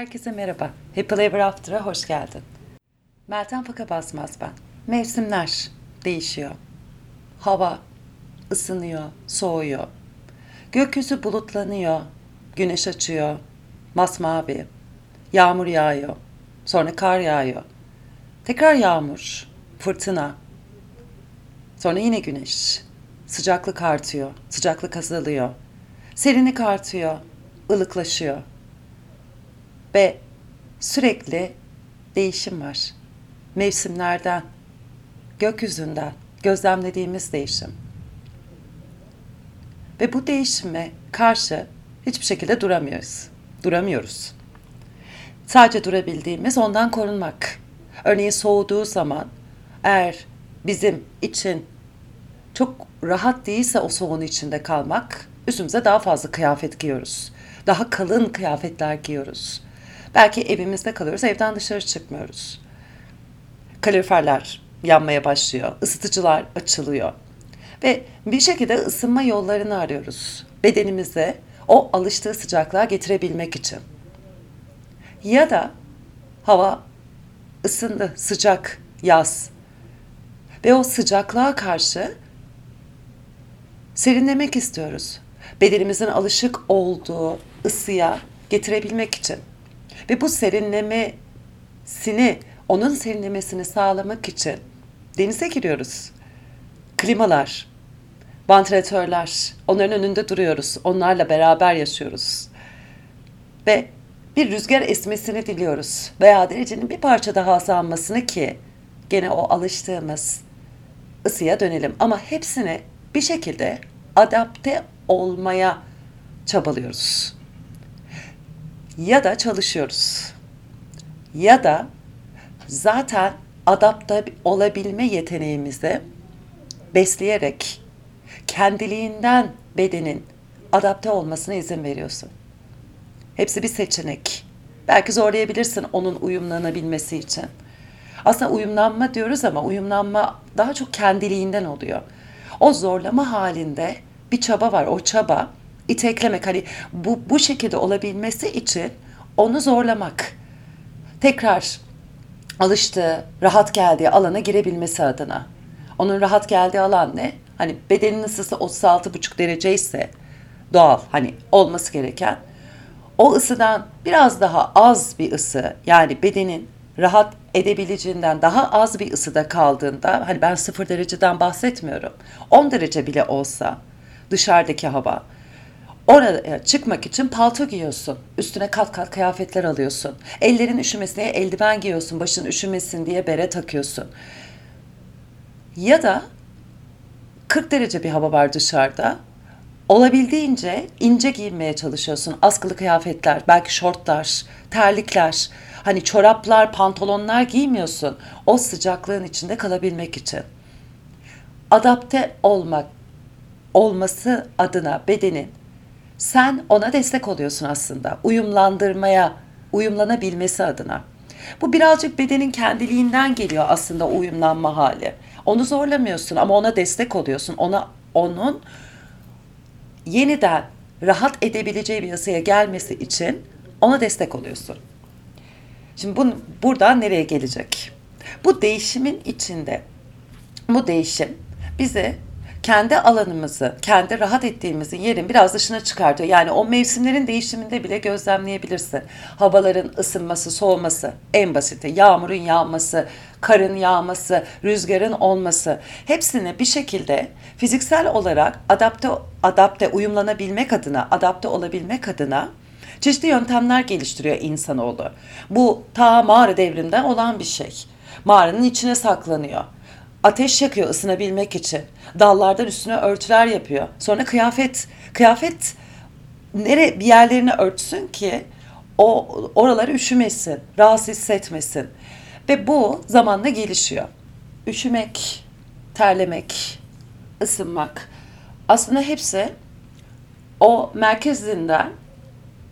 Herkese merhaba. Happy Ever After'a hoş geldin. Meltem Faka Basmaz ben. Mevsimler değişiyor. Hava ısınıyor, soğuyor. Gökyüzü bulutlanıyor, güneş açıyor, masmavi. Yağmur yağıyor, sonra kar yağıyor. Tekrar yağmur, fırtına. Sonra yine güneş. Sıcaklık artıyor, sıcaklık azalıyor. Serinlik artıyor, ılıklaşıyor ve sürekli değişim var. Mevsimlerden, gökyüzünden gözlemlediğimiz değişim. Ve bu değişime karşı hiçbir şekilde duramıyoruz. Duramıyoruz. Sadece durabildiğimiz ondan korunmak. Örneğin soğuduğu zaman eğer bizim için çok rahat değilse o soğuğun içinde kalmak, üstümüze daha fazla kıyafet giyiyoruz. Daha kalın kıyafetler giyiyoruz. Belki evimizde kalıyoruz, evden dışarı çıkmıyoruz. Kaloriferler yanmaya başlıyor, ısıtıcılar açılıyor. Ve bir şekilde ısınma yollarını arıyoruz. Bedenimize o alıştığı sıcaklığa getirebilmek için. Ya da hava ısındı, sıcak, yaz. Ve o sıcaklığa karşı serinlemek istiyoruz. Bedenimizin alışık olduğu ısıya getirebilmek için. Ve bu serinlemesini, onun serinlemesini sağlamak için denize giriyoruz. Klimalar, vantilatörler, onların önünde duruyoruz. Onlarla beraber yaşıyoruz. Ve bir rüzgar esmesini diliyoruz. Veya derecenin bir parça daha azalmasını ki gene o alıştığımız ısıya dönelim. Ama hepsine bir şekilde adapte olmaya çabalıyoruz ya da çalışıyoruz ya da zaten adapte olabilme yeteneğimizi besleyerek kendiliğinden bedenin adapte olmasına izin veriyorsun. Hepsi bir seçenek. Belki zorlayabilirsin onun uyumlanabilmesi için. Aslında uyumlanma diyoruz ama uyumlanma daha çok kendiliğinden oluyor. O zorlama halinde bir çaba var. O çaba iteklemek hani bu bu şekilde olabilmesi için onu zorlamak. Tekrar alıştığı, rahat geldiği alana girebilmesi adına. Onun rahat geldiği alan ne? Hani bedenin ısısı 36,5 derece ise doğal hani olması gereken o ısıdan biraz daha az bir ısı yani bedenin rahat edebileceğinden daha az bir ısıda kaldığında hani ben sıfır dereceden bahsetmiyorum 10 derece bile olsa dışarıdaki hava Oraya çıkmak için palto giyiyorsun. Üstüne kat kat kıyafetler alıyorsun. Ellerin üşümesine eldiven giyiyorsun. Başın üşümesin diye bere takıyorsun. Ya da 40 derece bir hava var dışarıda. Olabildiğince ince giyinmeye çalışıyorsun. Askılı kıyafetler, belki şortlar, terlikler, hani çoraplar, pantolonlar giymiyorsun. O sıcaklığın içinde kalabilmek için. Adapte olmak olması adına bedenin sen ona destek oluyorsun aslında. Uyumlandırmaya, uyumlanabilmesi adına. Bu birazcık bedenin kendiliğinden geliyor aslında uyumlanma hali. Onu zorlamıyorsun ama ona destek oluyorsun. Ona onun yeniden rahat edebileceği bir yasaya gelmesi için ona destek oluyorsun. Şimdi bu, buradan nereye gelecek? Bu değişimin içinde bu değişim bize kendi alanımızı, kendi rahat ettiğimizin yerin biraz dışına çıkartıyor. Yani o mevsimlerin değişiminde bile gözlemleyebilirsin. Havaların ısınması, soğuması en basiti. Yağmurun yağması, karın yağması, rüzgarın olması. Hepsini bir şekilde fiziksel olarak adapte adapte uyumlanabilmek adına, adapte olabilmek adına çeşitli yöntemler geliştiriyor insanoğlu. Bu ta mağara devrinden olan bir şey. Mağaranın içine saklanıyor ateş yakıyor ısınabilmek için. Dallardan üstüne örtüler yapıyor. Sonra kıyafet, kıyafet nere bir yerlerini örtsün ki o oraları üşümesin, rahatsız hissetmesin. Ve bu zamanla gelişiyor. Üşümek, terlemek, ısınmak aslında hepsi o merkezinden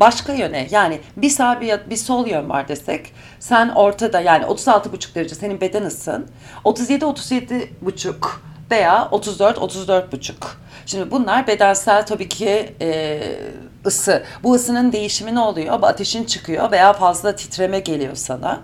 başka yöne yani bir sağ bir, bir sol yön var desek sen ortada yani 36,5 derece senin beden ısın 37 37,5 veya 34 34 buçuk. Şimdi bunlar bedensel tabii ki e, ısı. Bu ısının değişimi ne oluyor? Ateşin çıkıyor veya fazla titreme geliyor sana.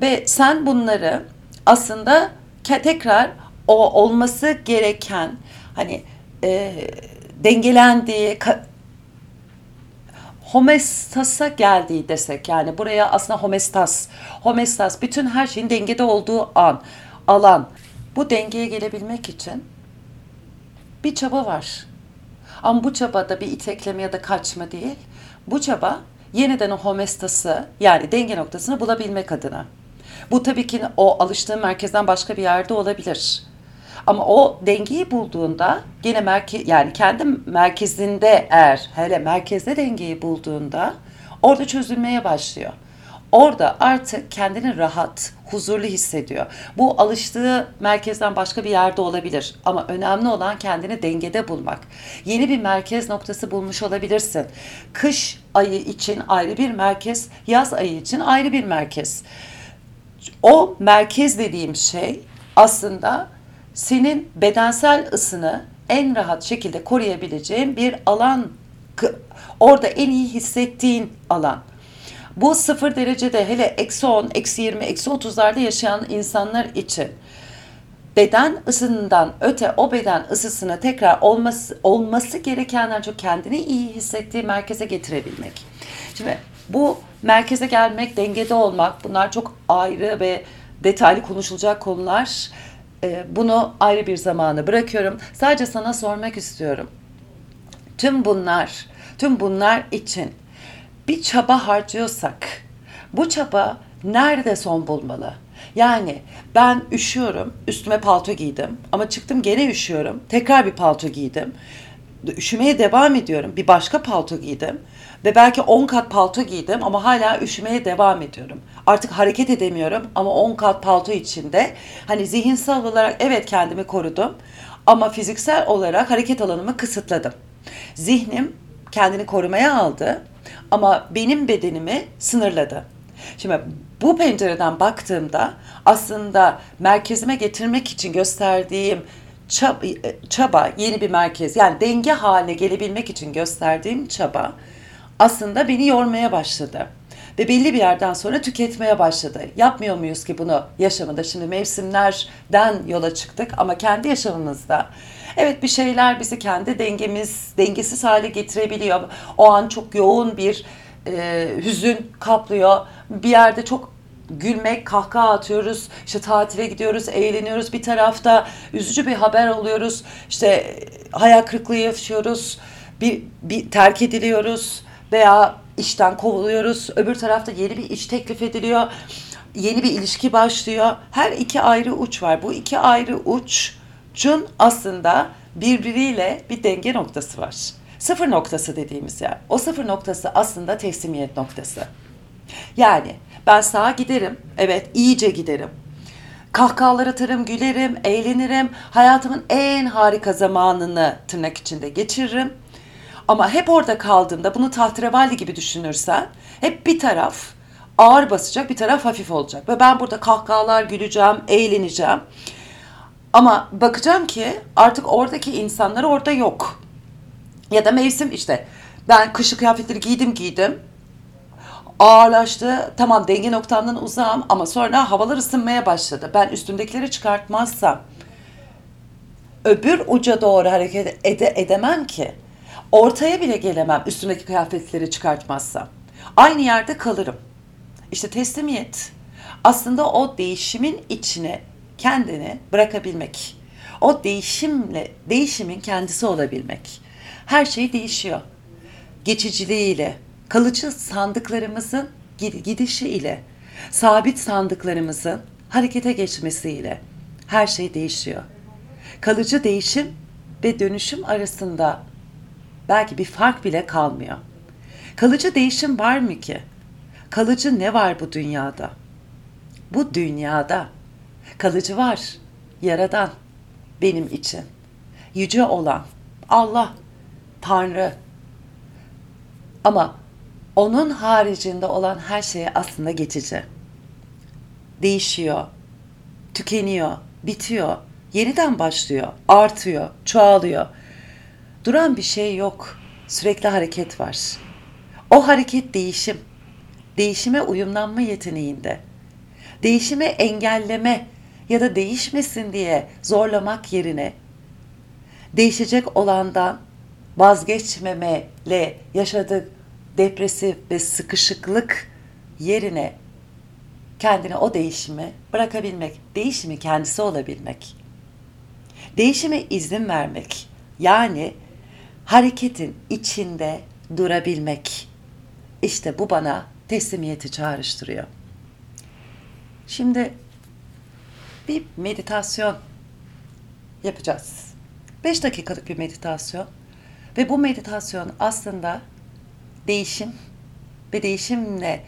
Ve sen bunları aslında tekrar o olması gereken hani e, dengelendiği homestasa geldiği desek yani buraya aslında homestas homestas bütün her şeyin dengede olduğu an alan bu dengeye gelebilmek için bir çaba var. Ama bu çabada bir itekleme ya da kaçma değil. Bu çaba yeniden o homestası yani denge noktasını bulabilmek adına. Bu tabii ki o alıştığın merkezden başka bir yerde olabilir. Ama o dengeyi bulduğunda yine merke yani kendi merkezinde eğer hele merkezde dengeyi bulduğunda orada çözülmeye başlıyor. Orada artık kendini rahat, huzurlu hissediyor. Bu alıştığı merkezden başka bir yerde olabilir ama önemli olan kendini dengede bulmak. Yeni bir merkez noktası bulmuş olabilirsin. Kış ayı için ayrı bir merkez, yaz ayı için ayrı bir merkez. O merkez dediğim şey aslında senin bedensel ısını en rahat şekilde koruyabileceğin bir alan. Orada en iyi hissettiğin alan. Bu sıfır derecede hele eksi 10, eksi 20, eksi 30'larda yaşayan insanlar için beden ısından öte o beden ısısını tekrar olması, olması gerekenden çok kendini iyi hissettiği merkeze getirebilmek. Şimdi bu merkeze gelmek, dengede olmak bunlar çok ayrı ve detaylı konuşulacak konular. Ee, bunu ayrı bir zamana bırakıyorum. Sadece sana sormak istiyorum. Tüm bunlar, tüm bunlar için bir çaba harcıyorsak bu çaba nerede son bulmalı? Yani ben üşüyorum, üstüme palto giydim ama çıktım gene üşüyorum, tekrar bir palto giydim. Üşümeye devam ediyorum, bir başka palto giydim ve belki 10 kat palto giydim ama hala üşümeye devam ediyorum. Artık hareket edemiyorum ama 10 kat palto içinde hani zihinsel olarak evet kendimi korudum ama fiziksel olarak hareket alanımı kısıtladım. Zihnim kendini korumaya aldı ama benim bedenimi sınırladı. Şimdi bu pencereden baktığımda aslında merkezime getirmek için gösterdiğim çaba, çaba yeni bir merkez yani denge haline gelebilmek için gösterdiğim çaba aslında beni yormaya başladı. Ve belli bir yerden sonra tüketmeye başladı. Yapmıyor muyuz ki bunu yaşamında? Şimdi mevsimlerden yola çıktık ama kendi yaşamımızda Evet bir şeyler bizi kendi dengemiz, dengesiz hale getirebiliyor. O an çok yoğun bir e, hüzün kaplıyor. Bir yerde çok gülmek, kahkaha atıyoruz. İşte tatile gidiyoruz, eğleniyoruz. Bir tarafta üzücü bir haber alıyoruz. İşte hayal kırıklığı yaşıyoruz. Bir, bir terk ediliyoruz veya işten kovuluyoruz. Öbür tarafta yeni bir iş teklif ediliyor. Yeni bir ilişki başlıyor. Her iki ayrı uç var. Bu iki ayrı uçun aslında birbiriyle bir denge noktası var. Sıfır noktası dediğimiz yer. O sıfır noktası aslında teslimiyet noktası. Yani ben sağa giderim. Evet iyice giderim. Kahkahalar atarım, gülerim, eğlenirim. Hayatımın en harika zamanını tırnak içinde geçiririm. Ama hep orada kaldığımda bunu tahterevalli gibi düşünürsen hep bir taraf ağır basacak, bir taraf hafif olacak. Ve ben burada kahkahalar güleceğim, eğleneceğim. Ama bakacağım ki artık oradaki insanlar orada yok. Ya da mevsim işte ben kışlık kıyafetleri giydim giydim. Ağırlaştı. Tamam denge noktamdan uzağım ama sonra havalar ısınmaya başladı. Ben üstümdekileri çıkartmazsam öbür uca doğru hareket ede edemem ki. Ortaya bile gelemem üstümdeki kıyafetleri çıkartmazsam. Aynı yerde kalırım. İşte teslimiyet aslında o değişimin içine kendini bırakabilmek. O değişimle, değişimin kendisi olabilmek. Her şey değişiyor. Geçiciliğiyle, kalıcı sandıklarımızın gidişiyle, sabit sandıklarımızın harekete geçmesiyle her şey değişiyor. Kalıcı değişim ve dönüşüm arasında belki bir fark bile kalmıyor. Kalıcı değişim var mı ki? Kalıcı ne var bu dünyada? Bu dünyada kalıcı var. Yaradan benim için. Yüce olan Allah, Tanrı. Ama onun haricinde olan her şey aslında geçici. Değişiyor, tükeniyor, bitiyor, yeniden başlıyor, artıyor, çoğalıyor. Duran bir şey yok. Sürekli hareket var. O hareket değişim. Değişime uyumlanma yeteneğinde. Değişime engelleme ya da değişmesin diye zorlamak yerine değişecek olandan vazgeçmemele yaşadığı depresif ve sıkışıklık yerine kendine o değişimi bırakabilmek, değişimi kendisi olabilmek. Değişime izin vermek. Yani hareketin içinde durabilmek. İşte bu bana teslimiyeti çağrıştırıyor. Şimdi bir meditasyon yapacağız. 5 dakikalık bir meditasyon. Ve bu meditasyon aslında değişim ve değişimle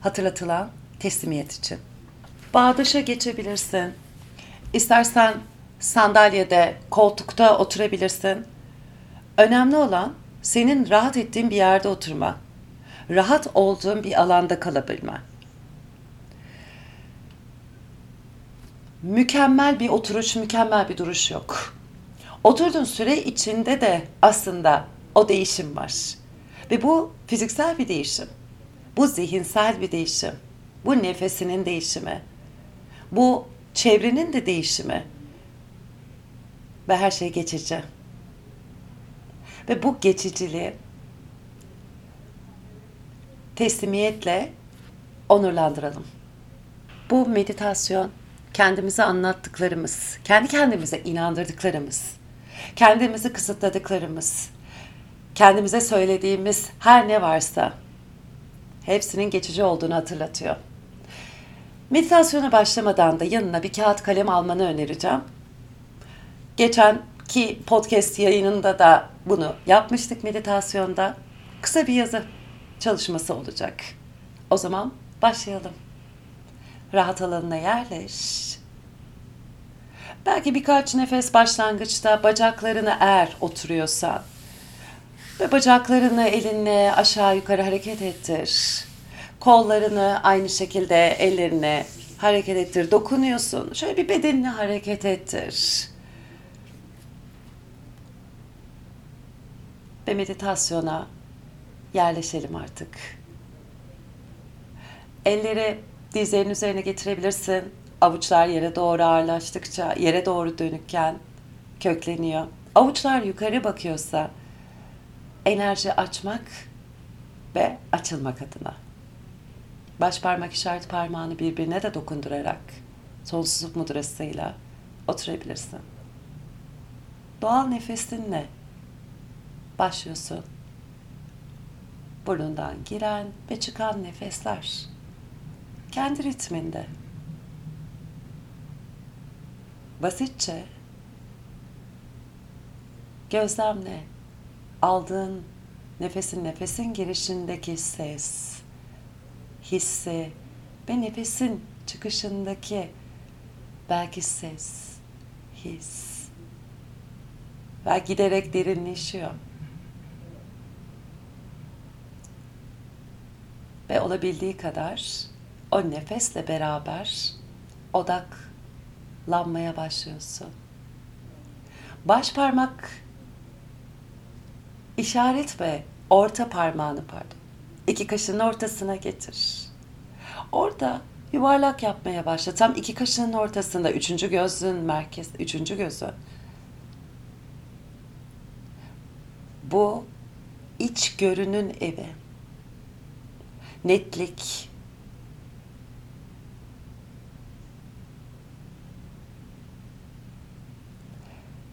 hatırlatılan teslimiyet için. Bağdaşa geçebilirsin. İstersen sandalyede, koltukta oturabilirsin. Önemli olan senin rahat ettiğin bir yerde oturma. Rahat olduğun bir alanda kalabilme. Mükemmel bir oturuş, mükemmel bir duruş yok. Oturduğun süre içinde de aslında o değişim var. Ve bu fiziksel bir değişim. Bu zihinsel bir değişim. Bu nefesinin değişimi. Bu çevrenin de değişimi. Ve her şey geçici. Ve bu geçiciliği teslimiyetle onurlandıralım. Bu meditasyon kendimize anlattıklarımız, kendi kendimize inandırdıklarımız, kendimizi kısıtladıklarımız, kendimize söylediğimiz her ne varsa hepsinin geçici olduğunu hatırlatıyor. Meditasyona başlamadan da yanına bir kağıt kalem almanı önereceğim. Geçenki podcast yayınında da bunu yapmıştık meditasyonda. Kısa bir yazı çalışması olacak. O zaman başlayalım. Rahat alanına yerleş. Belki birkaç nefes başlangıçta bacaklarını eğer oturuyorsan ve bacaklarını elinle aşağı yukarı hareket ettir. Kollarını aynı şekilde ellerine hareket ettir. Dokunuyorsun. Şöyle bir bedenini hareket ettir. Ve meditasyona yerleşelim artık. Elleri dizlerin üzerine getirebilirsin. Avuçlar yere doğru ağırlaştıkça yere doğru dönükken kökleniyor. Avuçlar yukarı bakıyorsa enerji açmak ve açılmak adına. Baş parmak işaret parmağını birbirine de dokundurarak sonsuzluk mudrasıyla oturabilirsin. Doğal nefesinle başlıyorsun. Burnundan giren ve çıkan nefesler kendi ritminde. Basitçe gözlemle aldığın nefesin nefesin girişindeki ses, hissi ve nefesin çıkışındaki belki ses, his ve giderek derinleşiyor. Ve olabildiği kadar o nefesle beraber odaklanmaya başlıyorsun. Baş parmak işaret ve orta parmağını pardon. iki kaşının ortasına getir. Orada yuvarlak yapmaya başla. Tam iki kaşının ortasında üçüncü gözün merkez, üçüncü gözün. Bu iç görünün evi. Netlik,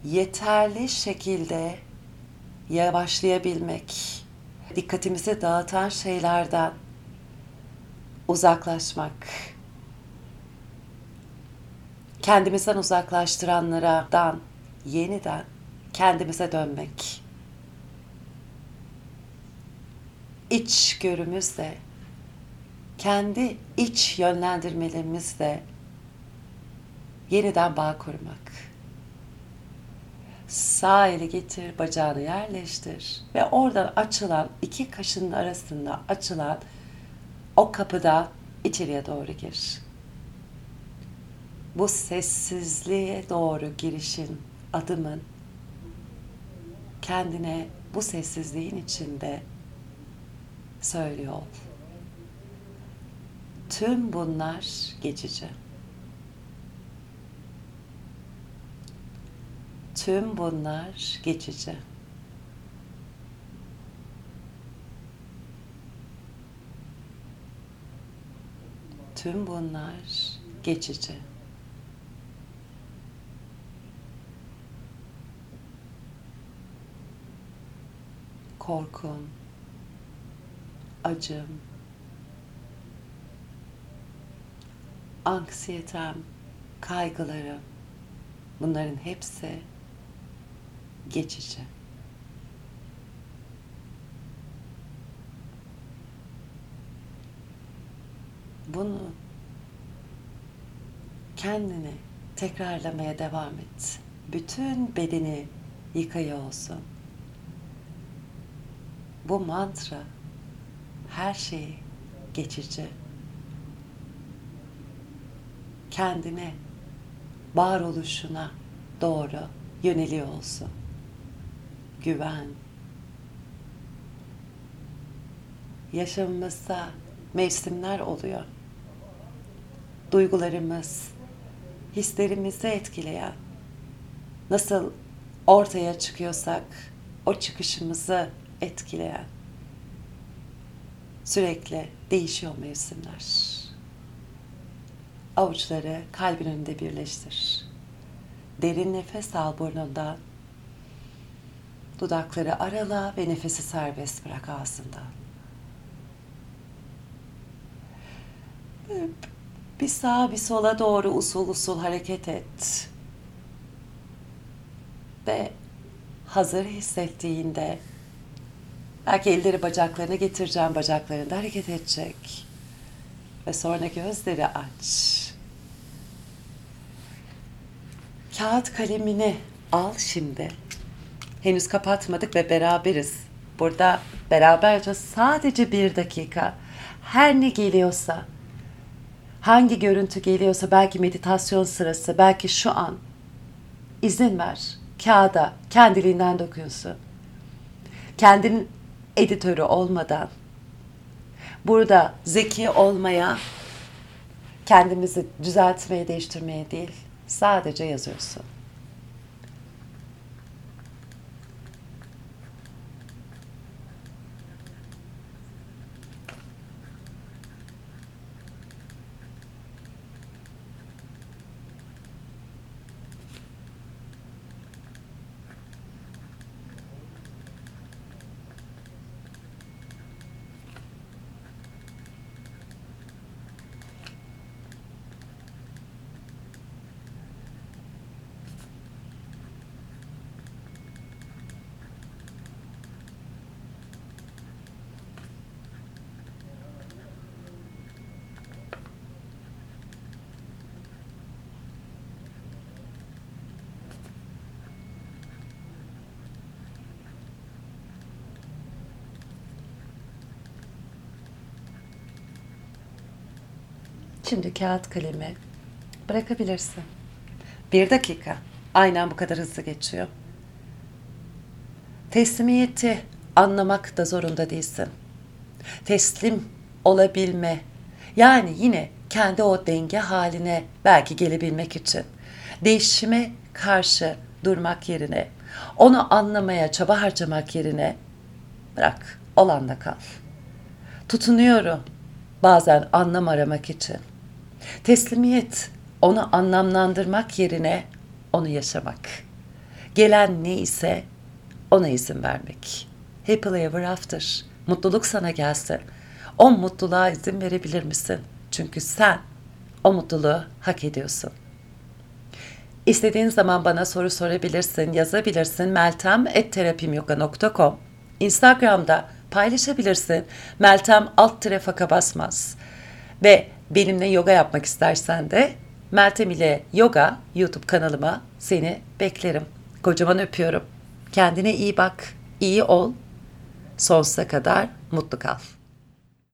yeterli şekilde yavaşlayabilmek, dikkatimizi dağıtan şeylerden uzaklaşmak, kendimizden uzaklaştıranlardan yeniden kendimize dönmek. İç görümüzle, kendi iç yönlendirmelerimizle yeniden bağ kurmak. Sağ eli getir, bacağını yerleştir ve oradan açılan iki kaşının arasında açılan o kapıda içeriye doğru gir. bu sessizliğe doğru girişin, adımın kendine bu sessizliğin içinde söylüyor. Tüm bunlar geçici. Tüm bunlar geçici. Tüm bunlar geçici. Korkum, acım, anksiyetem, kaygılarım bunların hepsi geçici. Bunu kendini tekrarlamaya devam et. Bütün bedeni yıkaya olsun. Bu mantra her şeyi geçici. Kendine, varoluşuna doğru yöneliyor olsun. Güven. Yaşamımızda mevsimler oluyor. Duygularımız, hislerimizi etkileyen, nasıl ortaya çıkıyorsak o çıkışımızı etkileyen sürekli değişiyor mevsimler. Avuçları kalbin önünde birleştir. Derin nefes al burnundan. Dudakları arala ve nefesi serbest bırak ağzından. Bir sağa bir sola doğru usul usul hareket et. Ve hazır hissettiğinde belki elleri bacaklarına getireceğim bacaklarında hareket edecek. Ve sonra gözleri aç. Kağıt kalemini al şimdi. Henüz kapatmadık ve beraberiz. Burada beraberce sadece bir dakika. Her ne geliyorsa, hangi görüntü geliyorsa belki meditasyon sırası, belki şu an izin ver. Kağıda kendiliğinden dokuyorsun. Kendinin editörü olmadan burada zeki olmaya, kendimizi düzeltmeye, değiştirmeye değil, sadece yazıyorsun. Şimdi kağıt kalemi bırakabilirsin. Bir dakika. Aynen bu kadar hızlı geçiyor. Teslimiyeti anlamak da zorunda değilsin. Teslim olabilme. Yani yine kendi o denge haline belki gelebilmek için. Değişime karşı durmak yerine, onu anlamaya çaba harcamak yerine bırak, olanda kal. Tutunuyorum bazen anlam aramak için. Teslimiyet, onu anlamlandırmak yerine onu yaşamak. Gelen ne ise ona izin vermek. Happily ever after. Mutluluk sana gelsin. O mutluluğa izin verebilir misin? Çünkü sen o mutluluğu hak ediyorsun. İstediğin zaman bana soru sorabilirsin, yazabilirsin. meltem.terapimyoga.com Instagram'da paylaşabilirsin. Meltem alt tire basmaz. Ve benimle yoga yapmak istersen de Meltem ile Yoga YouTube kanalıma seni beklerim. Kocaman öpüyorum. Kendine iyi bak, iyi ol. Sonsuza kadar mutlu kal.